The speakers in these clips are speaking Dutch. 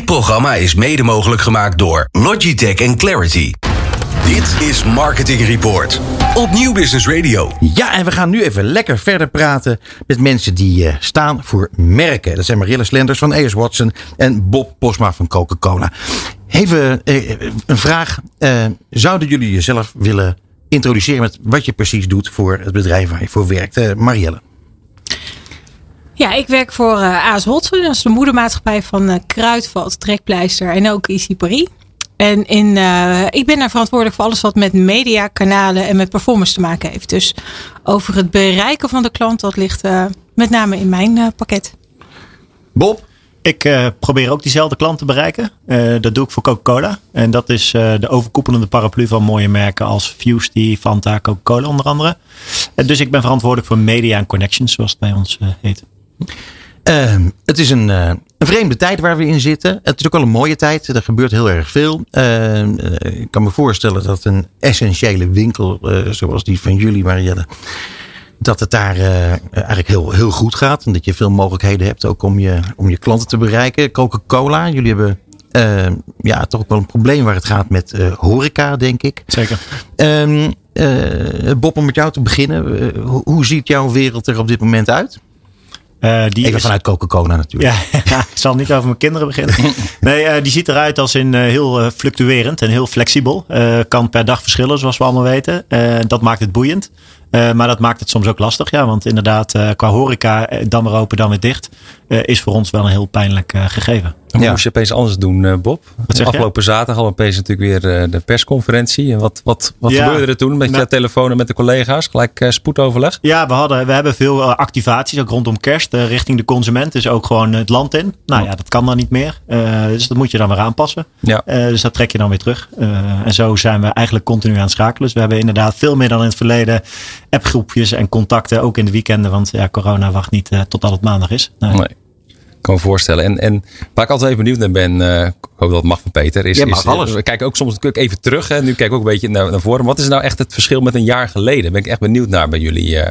Dit programma is mede mogelijk gemaakt door Logitech en Clarity. Dit is Marketing Report op Nieuw Business Radio. Ja, en we gaan nu even lekker verder praten met mensen die uh, staan voor merken. Dat zijn Marille Slenders van A.S. Watson en Bob Posma van Coca-Cola. Even uh, een vraag. Uh, zouden jullie jezelf willen introduceren met wat je precies doet voor het bedrijf waar je voor werkt? Marielle. Ja, ik werk voor uh, AS Hotsen. Dat is de moedermaatschappij van uh, Kruidvat, Trekpleister en ook Easy Paris. En in, uh, ik ben daar verantwoordelijk voor alles wat met media, kanalen en met performance te maken heeft. Dus over het bereiken van de klant, dat ligt met name in mijn pakket. Bob? Ik uh, probeer ook diezelfde klant te bereiken. Uh, dat doe ik voor Coca-Cola. En dat is uh, de overkoepelende paraplu van mooie merken als Fusty, Fanta, Coca-Cola onder andere. dus ik ben verantwoordelijk voor media en connections, zoals het bij ons heet. Uh, het is een, uh, een, vreemde tijd waar we in zitten. Het is ook wel een mooie tijd. Er gebeurt heel erg veel. Uh, ik kan me voorstellen dat een essentiële winkel zoals die van jullie, Marielle, dat het daar eigenlijk heel, heel goed gaat. En dat je veel mogelijkheden hebt ook om je, om je klanten te bereiken. Coca-Cola, jullie hebben ehm, ja, toch ook wel een probleem waar het gaat met horeca, denk ik. Zeker. Ehm, Bob, om met jou te beginnen. hoe ziet jouw wereld er op dit moment uit? Uh, die Even is... vanuit Coca-Cola natuurlijk. Ja, ja, ik zal niet over mijn kinderen beginnen. Nee, uh, die ziet eruit als in uh, heel fluctuerend en heel flexibel. kan per dag verschillen, zoals we allemaal weten. dat maakt het boeiend. Maar dat maakt het soms ook lastig. Ja, want inderdaad, qua horeca, dan weer open, dan weer dicht. is voor ons wel een heel pijnlijk gegeven. Wat ja. moest je opeens anders doen, Bob? Wat Afgelopen zaterdag al opeens natuurlijk weer de persconferentie. En wat, wat, wat ja, gebeurde er toen met nou, je telefoon en met de collega's? Gelijk spoedoverleg? Ja, we, hadden, we hebben veel activaties, ook rondom kerst, richting de consument. Dus ook gewoon het land in. Nou ja, dat kan dan niet meer. Uh, dus dat moet je dan weer aanpassen. Ja. Uh, dus dat trek je dan weer terug. Uh, en zo zijn we eigenlijk continu aan het schakelen. Dus we hebben inderdaad veel meer dan in het verleden appgroepjes en contacten, ook in de weekenden. Want ja, corona wacht niet tot al het maandag is. Nee. nee kan me voorstellen. En, en waar ik altijd even benieuwd naar ben, uh, ik hoop dat het mag van Peter. Is, ja, mag is, alles. We kijken ook soms natuurlijk even terug. Hè. Nu kijk ik ook een beetje naar, naar voren. Wat is nou echt het verschil met een jaar geleden? Ben ik echt benieuwd naar bij jullie. Uh,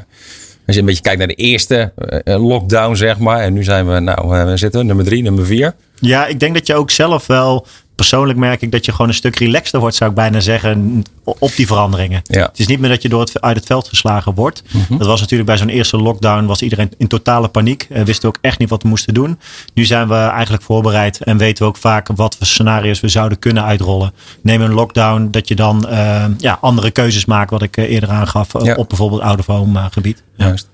als je een beetje kijkt naar de eerste uh, lockdown, zeg maar. En nu zijn we, nou, we zitten nummer drie, nummer vier. Ja, ik denk dat je ook zelf wel persoonlijk merk ik dat je gewoon een stuk relaxter wordt, zou ik bijna zeggen, op die veranderingen. Ja. Het is niet meer dat je door het, uit het veld geslagen wordt. Mm -hmm. Dat was natuurlijk bij zo'n eerste lockdown, was iedereen in totale paniek. Uh, wisten ook echt niet wat we moesten doen. Nu zijn we eigenlijk voorbereid en weten we ook vaak wat voor scenario's we zouden kunnen uitrollen. Neem een lockdown, dat je dan uh, ja, andere keuzes maakt, wat ik uh, eerder aangaf, ja. op bijvoorbeeld out of home gebied. Juist.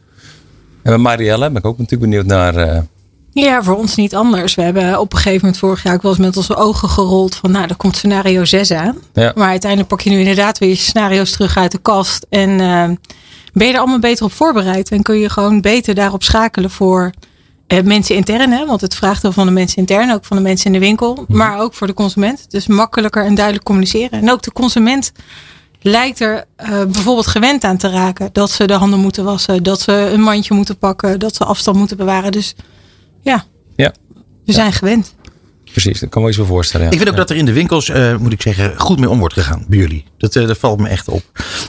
En bij Marielle ben ik ook natuurlijk benieuwd naar ja, voor ons niet anders. We hebben op een gegeven moment vorig jaar ook wel eens met onze ogen gerold van nou, er komt scenario 6 aan. Ja. Maar uiteindelijk pak je nu inderdaad weer je scenario's terug uit de kast. En uh, ben je er allemaal beter op voorbereid. En kun je gewoon beter daarop schakelen voor uh, mensen intern. Hè? Want het vraagt wel van de mensen intern, ook van de mensen in de winkel. Mm. Maar ook voor de consument. Dus makkelijker en duidelijk communiceren. En ook de consument lijkt er uh, bijvoorbeeld gewend aan te raken. Dat ze de handen moeten wassen. Dat ze een mandje moeten pakken. Dat ze afstand moeten bewaren. Dus ja, ja. we zijn gewend. Precies, dat kan me iets wel voorstellen. Ja. Ik vind ook ja. dat er in de winkels, uh, moet ik zeggen, goed mee om wordt gegaan bij jullie. Dat, uh, dat valt me echt op.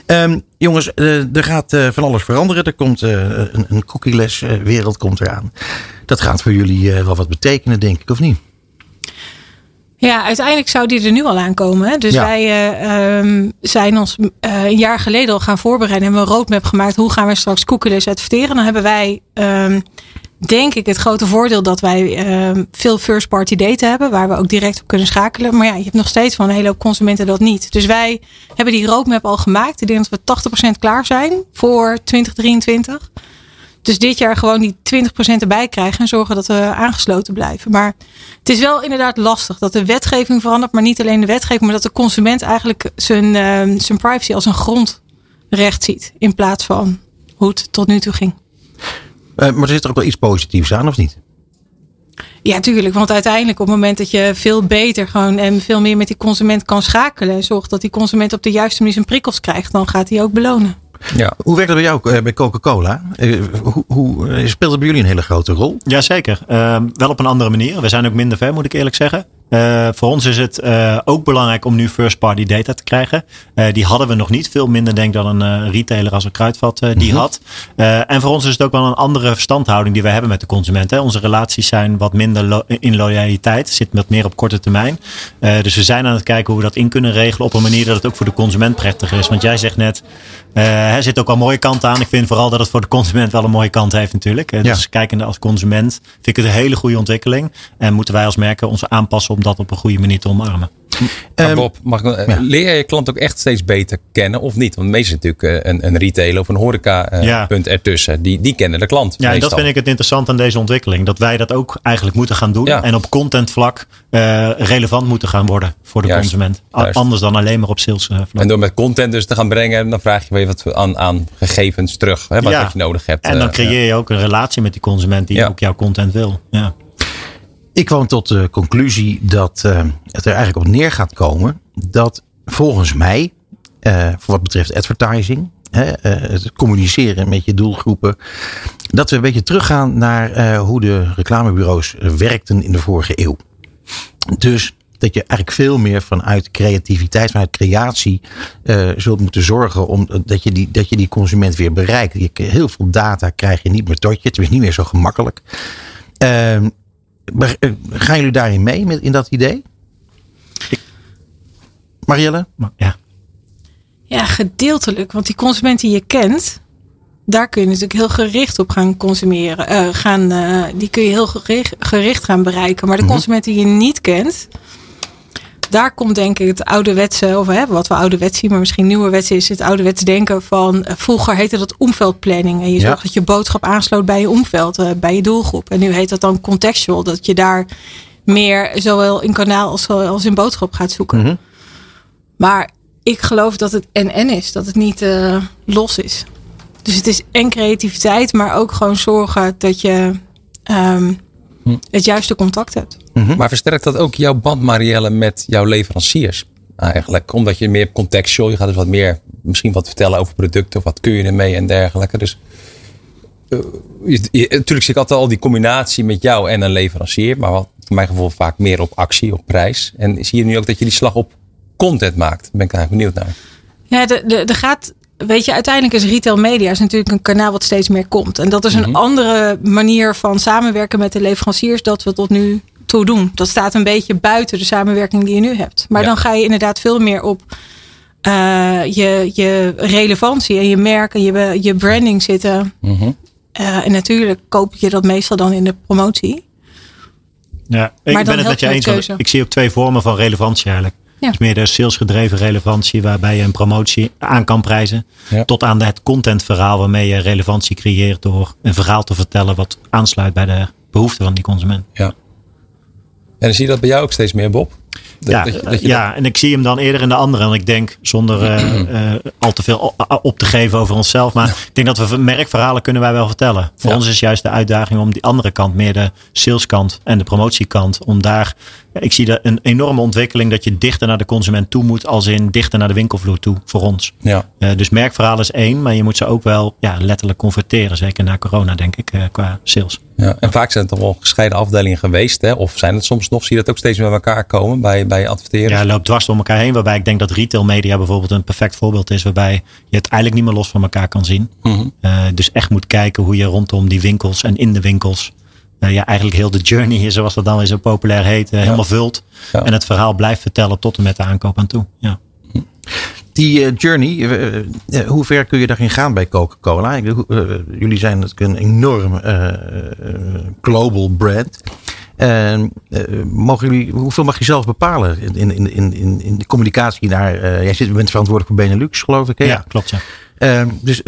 Um, jongens, uh, er gaat van alles veranderen. Er komt een, een cookieless wereld komt eraan. Dat gaat voor jullie wel wat betekenen, denk ik, of niet? Ja, uiteindelijk zou die er nu al aankomen. Hè? Dus ja. wij um, zijn ons een jaar geleden al gaan voorbereiden. Hebben we een roadmap gemaakt. Hoe gaan we straks cookieless adverteren? Dan hebben wij... Um, denk ik het grote voordeel dat wij uh, veel first party data hebben, waar we ook direct op kunnen schakelen. Maar ja, je hebt nog steeds van een hele hoop consumenten dat niet. Dus wij hebben die roadmap al gemaakt. Ik denk dat we 80% klaar zijn voor 2023. Dus dit jaar gewoon die 20% erbij krijgen en zorgen dat we aangesloten blijven. Maar het is wel inderdaad lastig dat de wetgeving verandert, maar niet alleen de wetgeving, maar dat de consument eigenlijk zijn, uh, zijn privacy als een grondrecht ziet in plaats van hoe het tot nu toe ging. Uh, maar er zit er ook wel iets positiefs aan, of niet? Ja, tuurlijk. Want uiteindelijk op het moment dat je veel beter gewoon en veel meer met die consument kan schakelen. En zorgt dat die consument op de juiste manier zijn prikkels krijgt. Dan gaat hij ook belonen. Ja. Hoe werkt dat bij jou bij Coca-Cola? Uh, hoe, hoe speelt het bij jullie een hele grote rol? Jazeker. Uh, wel op een andere manier. We zijn ook minder ver, moet ik eerlijk zeggen. Uh, voor ons is het uh, ook belangrijk om nu first party data te krijgen. Uh, die hadden we nog niet. Veel minder denk ik dan een retailer als een kruidvat die mm -hmm. had. en voor ons is het ook wel een andere verstandhouding die we hebben met de consument. Hè. Onze relaties zijn wat minder in loyaliteit. Zit wat meer op korte termijn. dus we zijn aan het kijken hoe we dat in kunnen regelen op een manier dat het ook voor de consument prettiger is. Want jij zegt net, er zit ook wel mooie kant aan. Ik vind vooral dat het voor de consument wel een mooie kant heeft natuurlijk. Ja. Dus kijkende als consument vind ik het een hele goede ontwikkeling. En moeten wij als merken ons aanpassen om dat op een goede manier te omarmen. Maar Bob, mag ik, ja. leer je je klant ook echt steeds beter kennen of niet? Want meestal natuurlijk eh, een, een retailer of een horeca uh, ja. punt ertussen. Die, die kennen de klant. Ja, en dat vind ik het interessant aan deze ontwikkeling. Dat wij dat ook eigenlijk moeten gaan doen. Ja. En op contentvlak uh, relevant moeten gaan worden voor de juist, consument. Juist. Anders dan alleen maar op sales vlak. En door met content dus te gaan brengen, dan vraag je weer wat aan, aan gegevens terug. Hè, wat, wat je nodig hebt. En dan creëer je ook een relatie met die consument die ook jouw content wil. Ja. Ik kwam tot de conclusie dat uh, het er eigenlijk op neer gaat komen dat volgens mij, uh, voor wat betreft advertising, hè, uh, het communiceren met je doelgroepen, dat we een beetje teruggaan naar hoe de reclamebureaus werkten in de vorige eeuw. Dus dat je eigenlijk veel meer vanuit creativiteit, vanuit creatie zult moeten zorgen om dat je, die, dat je die consument weer bereikt. Je, heel veel data krijg je niet meer tot je. Het is niet meer zo gemakkelijk. Uh, gaan jullie daarin mee met, in dat idee? Marielle? Ja. Ja, gedeeltelijk. Want die consument die je kent, daar kun je natuurlijk heel gericht op gaan consumeren. Uh, gaan, uh, die kun je heel gericht, gericht gaan bereiken. Maar de mm -hmm. consument die je niet kent, daar komt denk ik het ouderwetse, of hè, wat we ouderwets zien, maar misschien nieuwerwets is het ouderwets denken van uh, vroeger heette dat omveldplanning. En je zorgt dat je boodschap aansloot bij je omveld, uh, bij je doelgroep. En nu heet dat dan contextual, dat je daar meer zowel in kanaal als, als in boodschap gaat zoeken. Mm -hmm. Maar ik geloof dat het en-en is, dat het niet uh, los is. Dus het is en creativiteit, maar ook gewoon zorgen dat je um, het juiste contact hebt. Mm -hmm. Maar versterkt dat ook jouw band, Marielle, met jouw leveranciers? Eigenlijk, omdat je meer contextual, je gaat dus wat meer misschien wat vertellen over producten of wat kun je ermee en dergelijke. Dus uh, je, je, natuurlijk zie ik altijd al die combinatie met jou en een leverancier, maar wat in mijn geval vaak meer op actie, op prijs. En zie je nu ook dat je die slag op content maakt? Daar ben ik eigenlijk benieuwd naar. Ja, er gaat weet je, uiteindelijk is retail media is natuurlijk een kanaal wat steeds meer komt. En dat is een mm -hmm. andere manier van samenwerken met de leveranciers dat we tot nu toe doen. Dat staat een beetje buiten de samenwerking die je nu hebt. Maar ja. dan ga je inderdaad veel meer op uh, je, je relevantie en je merk en je, je branding zitten. Mm -hmm. uh, en natuurlijk koop je dat meestal dan in de promotie. Ja, ik maar ben het met je eens. Ik zie ook twee vormen van relevantie eigenlijk. Ja. Dus meer de salesgedreven relevantie waarbij je een promotie aan kan prijzen. Ja. Tot aan het contentverhaal waarmee je relevantie creëert door een verhaal te vertellen wat aansluit bij de behoeften van die consument. Ja. En zie je dat bij jou ook steeds meer, Bob? Dat, ja, dat dat ja en ik zie hem dan eerder in de andere. En ik denk, zonder uh, uh, al te veel op te geven over onszelf. Maar ik denk dat we merkverhalen kunnen wij wel vertellen. Voor ja. ons is juist de uitdaging om die andere kant, meer de saleskant en de promotiekant. Om daar, ik zie daar een enorme ontwikkeling dat je dichter naar de consument toe moet. Als in dichter naar de winkelvloer toe voor ons. Ja. Uh, dus merkverhalen is één. Maar je moet ze ook wel ja, letterlijk converteren. Zeker na corona denk ik, qua sales. Ja, en vaak zijn het toch wel gescheiden afdelingen geweest. Hè? Of zijn het soms nog, zie je dat ook steeds bij elkaar komen bij, bij adverteren? Ja, loopt dwars door elkaar heen. Waarbij ik denk dat retail media bijvoorbeeld een perfect voorbeeld is. Waarbij je het eigenlijk niet meer los van elkaar kan zien. Mm -hmm. uh, dus echt moet kijken hoe je rondom die winkels en in de winkels. Uh, ja, eigenlijk heel de journey, zoals dat dan weer zo populair heet, uh, ja. helemaal vult. Ja. En het verhaal blijft vertellen tot en met de aankoop aan toe. Ja. Die uh, journey, uh, hoe ver kun je daarin gaan bij Coca-Cola? Uh, jullie zijn natuurlijk een enorm global brand. Mogen jullie, hoeveel mag je zelf bepalen in, in, in, in, in de communicatie naar? jij zit, bent verantwoordelijk voor Benelux, geloof ik. Hè? Ja, klopt. Ja. Ehm, dus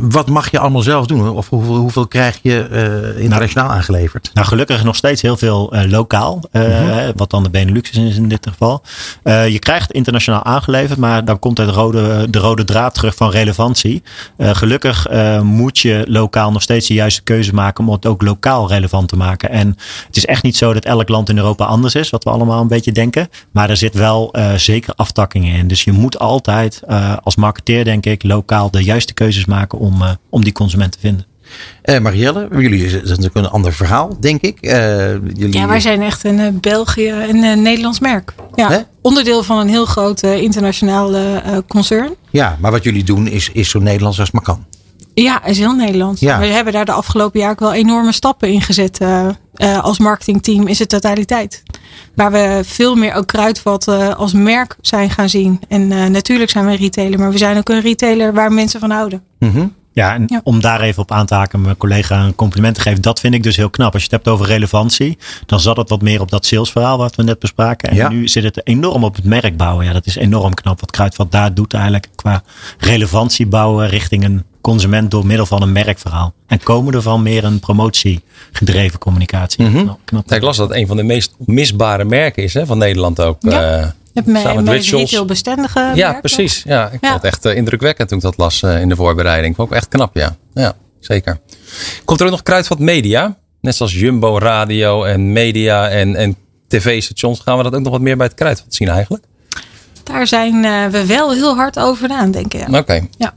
wat mag je allemaal zelf doen? Of hoeveel, hoeveel krijg je uh, internationaal aangeleverd? Nou, gelukkig nog steeds heel veel uh, lokaal. Uh, mm -hmm. Wat dan de Benelux is in dit geval. je krijgt internationaal aangeleverd, maar dan komt het rode, de rode draad terug van relevantie. gelukkig moet je lokaal nog steeds de juiste keuze maken om het ook lokaal relevant te maken. En het is echt niet zo dat elk land in Europa anders is, wat we allemaal een beetje denken. Maar er zit wel zeker aftakkingen in. Dus je moet altijd als marketeer, denk ik, lokaal de juiste keuzes maken om, uh, om die consument te vinden. Uh, Marielle, jullie is natuurlijk een ander verhaal, denk ik. Uh, jullie... Ja, wij zijn echt een uh, België, een Nederlands merk. Ja, onderdeel van een heel groot internationaal concern. Ja, maar wat jullie doen is, is zo Nederlands als maar kan. Ja, is heel Nederlands. Ja. We hebben daar de afgelopen jaar ook wel enorme stappen in gezet als marketingteam in zijn totaliteit. Waar we veel meer ook kruidvat als merk zijn gaan zien. En natuurlijk zijn we een retailer, maar we zijn ook een retailer waar mensen van houden. Mm ja, en om daar even op aan te haken, mijn collega een compliment te geven. Dat vind ik dus heel knap. Als je het hebt over relevantie, dan zat het wat meer op dat salesverhaal wat we net bespraken. En nu zit het enorm op het merk bouwen. Ja, dat is enorm knap wat Kruidvat daar doet eigenlijk qua relevantie bouwen richting een consument door middel van een merkverhaal. En komen er van meer een promotiegedreven communicatie. Mm knap. ik las dat het een van de meest misbare merken is hè, van Nederland ook. Ja. Uh, met mijn meest bestendige Ja, precies. Ja, ik vond het echt uh, indrukwekkend toen ik dat las uh, in de voorbereiding. Vond ook echt knap, ja. Ja, zeker. Komt er ook nog Kruidvat Media? Net zoals Jumbo Radio en media en, en tv-stations. Gaan we dat ook nog wat meer bij het Kruidvat zien eigenlijk? Daar zijn uh, we wel heel hard over aan, denk ik. Oké. Ja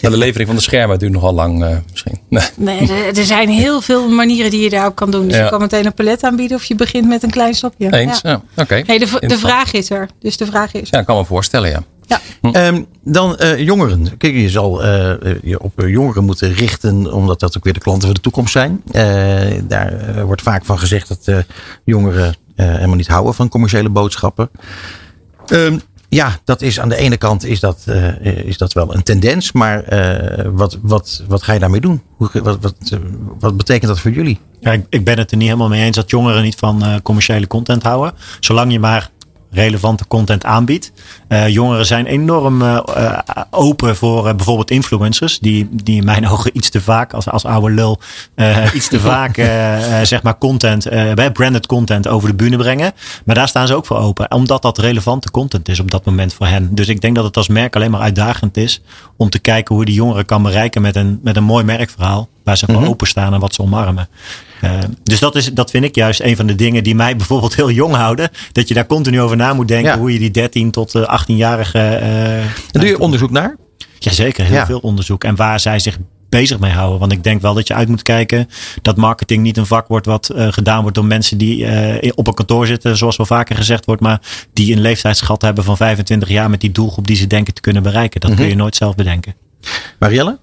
de levering van de schermen duurt nogal lang uh, misschien. Nee, nee er, zijn heel veel manieren die je daarop kan doen. Dus je kan meteen een palet aanbieden of je begint met een klein stapje. Eens, ja. oké. Hey, de, de vraag is er. Dus de vraag is Ja, ik kan me voorstellen, ja. Ja. Hm. dan uh, jongeren. Kijk, je zal uh, je op jongeren moeten richten, omdat dat ook weer de klanten van de toekomst zijn. daar wordt vaak van gezegd dat jongeren helemaal niet houden van commerciële boodschappen. Um, ja, dat is aan de ene kant is dat, uh, is dat wel een tendens. Maar uh, wat, wat, wat ga je daarmee doen? Hoe, wat, wat, uh, wat betekent dat voor jullie? Ik, ik ben het er niet helemaal mee eens dat jongeren niet van commerciële content houden. Zolang je maar relevante content aanbiedt. Uh, jongeren zijn enorm uh, open voor uh, bijvoorbeeld influencers. Die, die in mijn ogen iets te vaak, als, als oude lul, iets te vaak zeg maar content, branded content over de bühne brengen. Maar daar staan ze ook voor open. Omdat dat relevante content is op dat moment voor hen. Dus ik denk dat het als merk alleen maar uitdagend is om te kijken hoe die jongeren kan bereiken met een, met een mooi merkverhaal. Waar ze voor mm -hmm. openstaan en wat ze omarmen. Uh, dus dat, is, dat vind ik juist een van de dingen die mij bijvoorbeeld heel jong houden. Dat je daar continu over na moet denken. Ja. Hoe je die 13 tot 18-jarige. Uh, en doe je onderzoek naar? Jazeker, heel ja. veel onderzoek. En waar zij zich bezig mee houden. Want ik denk wel dat je uit moet kijken dat marketing niet een vak wordt wat uh, gedaan wordt door mensen die uh, op een kantoor zitten, zoals wel vaker gezegd wordt, maar die een leeftijdsschat hebben van 25 jaar met die doelgroep die ze denken te kunnen bereiken. Dat mm -hmm. kun je nooit zelf bedenken. Marielle?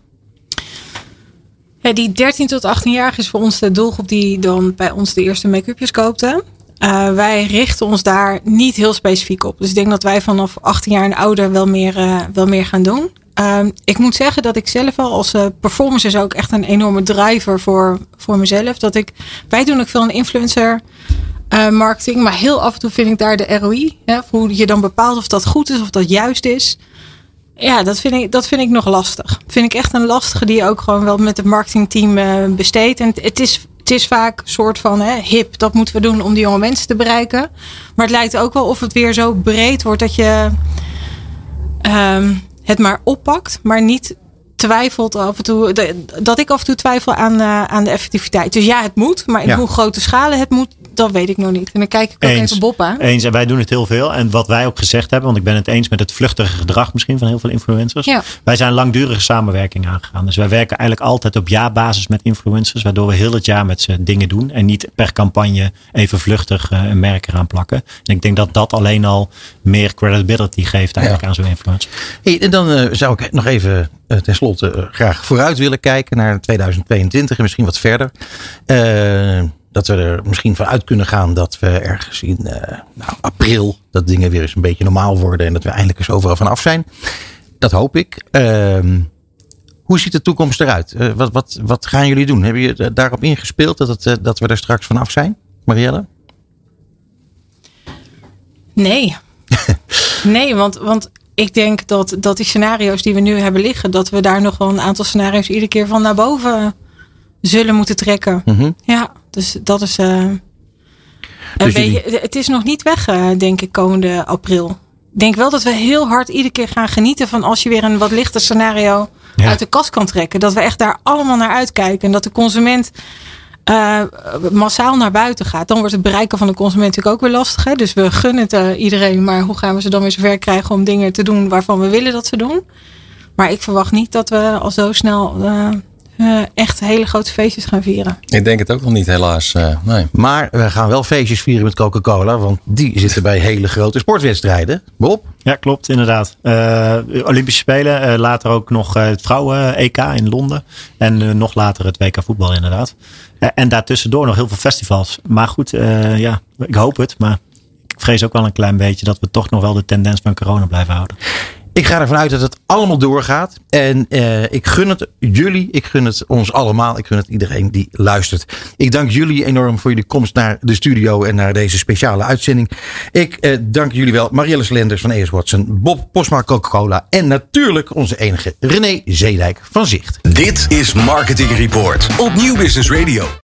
Die 13 tot 18 jaar is voor ons de doelgroep die dan bij ons de eerste make-upjes koopte. Uh, wij richten ons daar niet heel specifiek op. Dus ik denk dat wij vanaf 18 jaar en ouder wel meer, uh, wel meer gaan doen. Uh, ik moet zeggen dat ik zelf al als uh, performance is ook echt een enorme driver voor, voor mezelf. Dat ik, wij doen ook veel een influencer marketing. Maar heel af en toe vind ik daar de ROI. Hè, hoe je dan bepaalt of dat goed is of dat juist is. Ja, dat vind, ik, dat vind ik nog lastig. Vind ik echt een lastige die ook gewoon wel met het marketingteam uh, besteedt. En het is, het is vaak een soort van hè, hip, dat moeten we doen om die jonge mensen te bereiken. Maar het lijkt ook wel of het weer zo breed wordt dat je um, het maar oppakt, maar niet twijfelt af en toe. Dat ik af en toe twijfel aan, uh, aan de effectiviteit. Dus ja, het moet, maar in ja. hoe grote schalen het moet, dat weet ik nog niet. En dan kijk ik ook eens, even Bob aan. Eens, en wij doen het heel veel. En wat wij ook gezegd hebben, want ik ben het eens met het vluchtige gedrag misschien van heel veel influencers. Ja. Wij zijn langdurige samenwerking aangegaan. Dus wij werken eigenlijk altijd op jaarbasis met influencers, waardoor we heel het jaar met ze dingen doen. En niet per campagne even vluchtig uh, een merk eraan plakken. En ik denk dat dat alleen al meer credibility geeft eigenlijk ja. aan zo'n influencer. Hey, en dan uh, zou ik nog even uh, tenslotte uh, graag vooruit willen kijken naar 2022 en misschien wat verder. Dat we er misschien van uit kunnen gaan dat we ergens in nou, april dat dingen weer eens een beetje normaal worden en dat we eindelijk eens overal van af zijn. Dat hoop ik. Ehm, hoe ziet de toekomst eruit? wat, wat, wat gaan jullie doen? Hebben je daarop ingespeeld dat, het, dat we er straks vanaf zijn, Marielle? Nee. nee, want, want ik denk dat, dat die scenario's die we nu hebben liggen, dat we daar nog wel een aantal scenario's iedere keer van naar boven zullen moeten trekken. Mm -hmm. Ja, dus dat is. Uh, dus beetje, het is nog niet weg, uh, denk ik, komende april. Ik denk wel dat we heel hard iedere keer gaan genieten van als je weer een wat lichter scenario ja. uit de kast kan trekken. Dat we echt daar allemaal naar uitkijken. En dat de consument uh, massaal naar buiten gaat, dan wordt het bereiken van de consument natuurlijk ook weer lastig. Hè? Dus we gunnen het uh, iedereen, maar hoe gaan we ze dan weer zover krijgen om dingen te doen waarvan we willen dat ze doen? Maar ik verwacht niet dat we al zo snel uh, uh, echt hele grote feestjes gaan vieren. Ik denk het ook nog niet, helaas. Uh, nee. Maar we gaan wel feestjes vieren met Coca-Cola. Want die zitten bij hele grote sportwedstrijden. Bob? Ja, klopt, inderdaad. Uh, Olympische Spelen. later ook nog het vrouwen-EK in Londen. En nog later het WK voetbal, inderdaad. en daartussendoor nog heel veel festivals. Maar goed, ja, ik hoop het. Maar ik vrees ook wel een klein beetje dat we toch nog wel de tendens van corona blijven houden. Ik ga ervan uit dat het allemaal doorgaat. En uh, ik gun het jullie, ik gun het ons allemaal, ik gun het iedereen die luistert. Ik dank jullie enorm voor jullie komst naar de studio en naar deze speciale uitzending. Ik uh, dank jullie wel, Marielle Slenders van ES Watson, Bob Posma Coca-Cola en natuurlijk onze enige René Zeedijk van Zicht. Dit is Marketing Report op Nieuw Business Radio.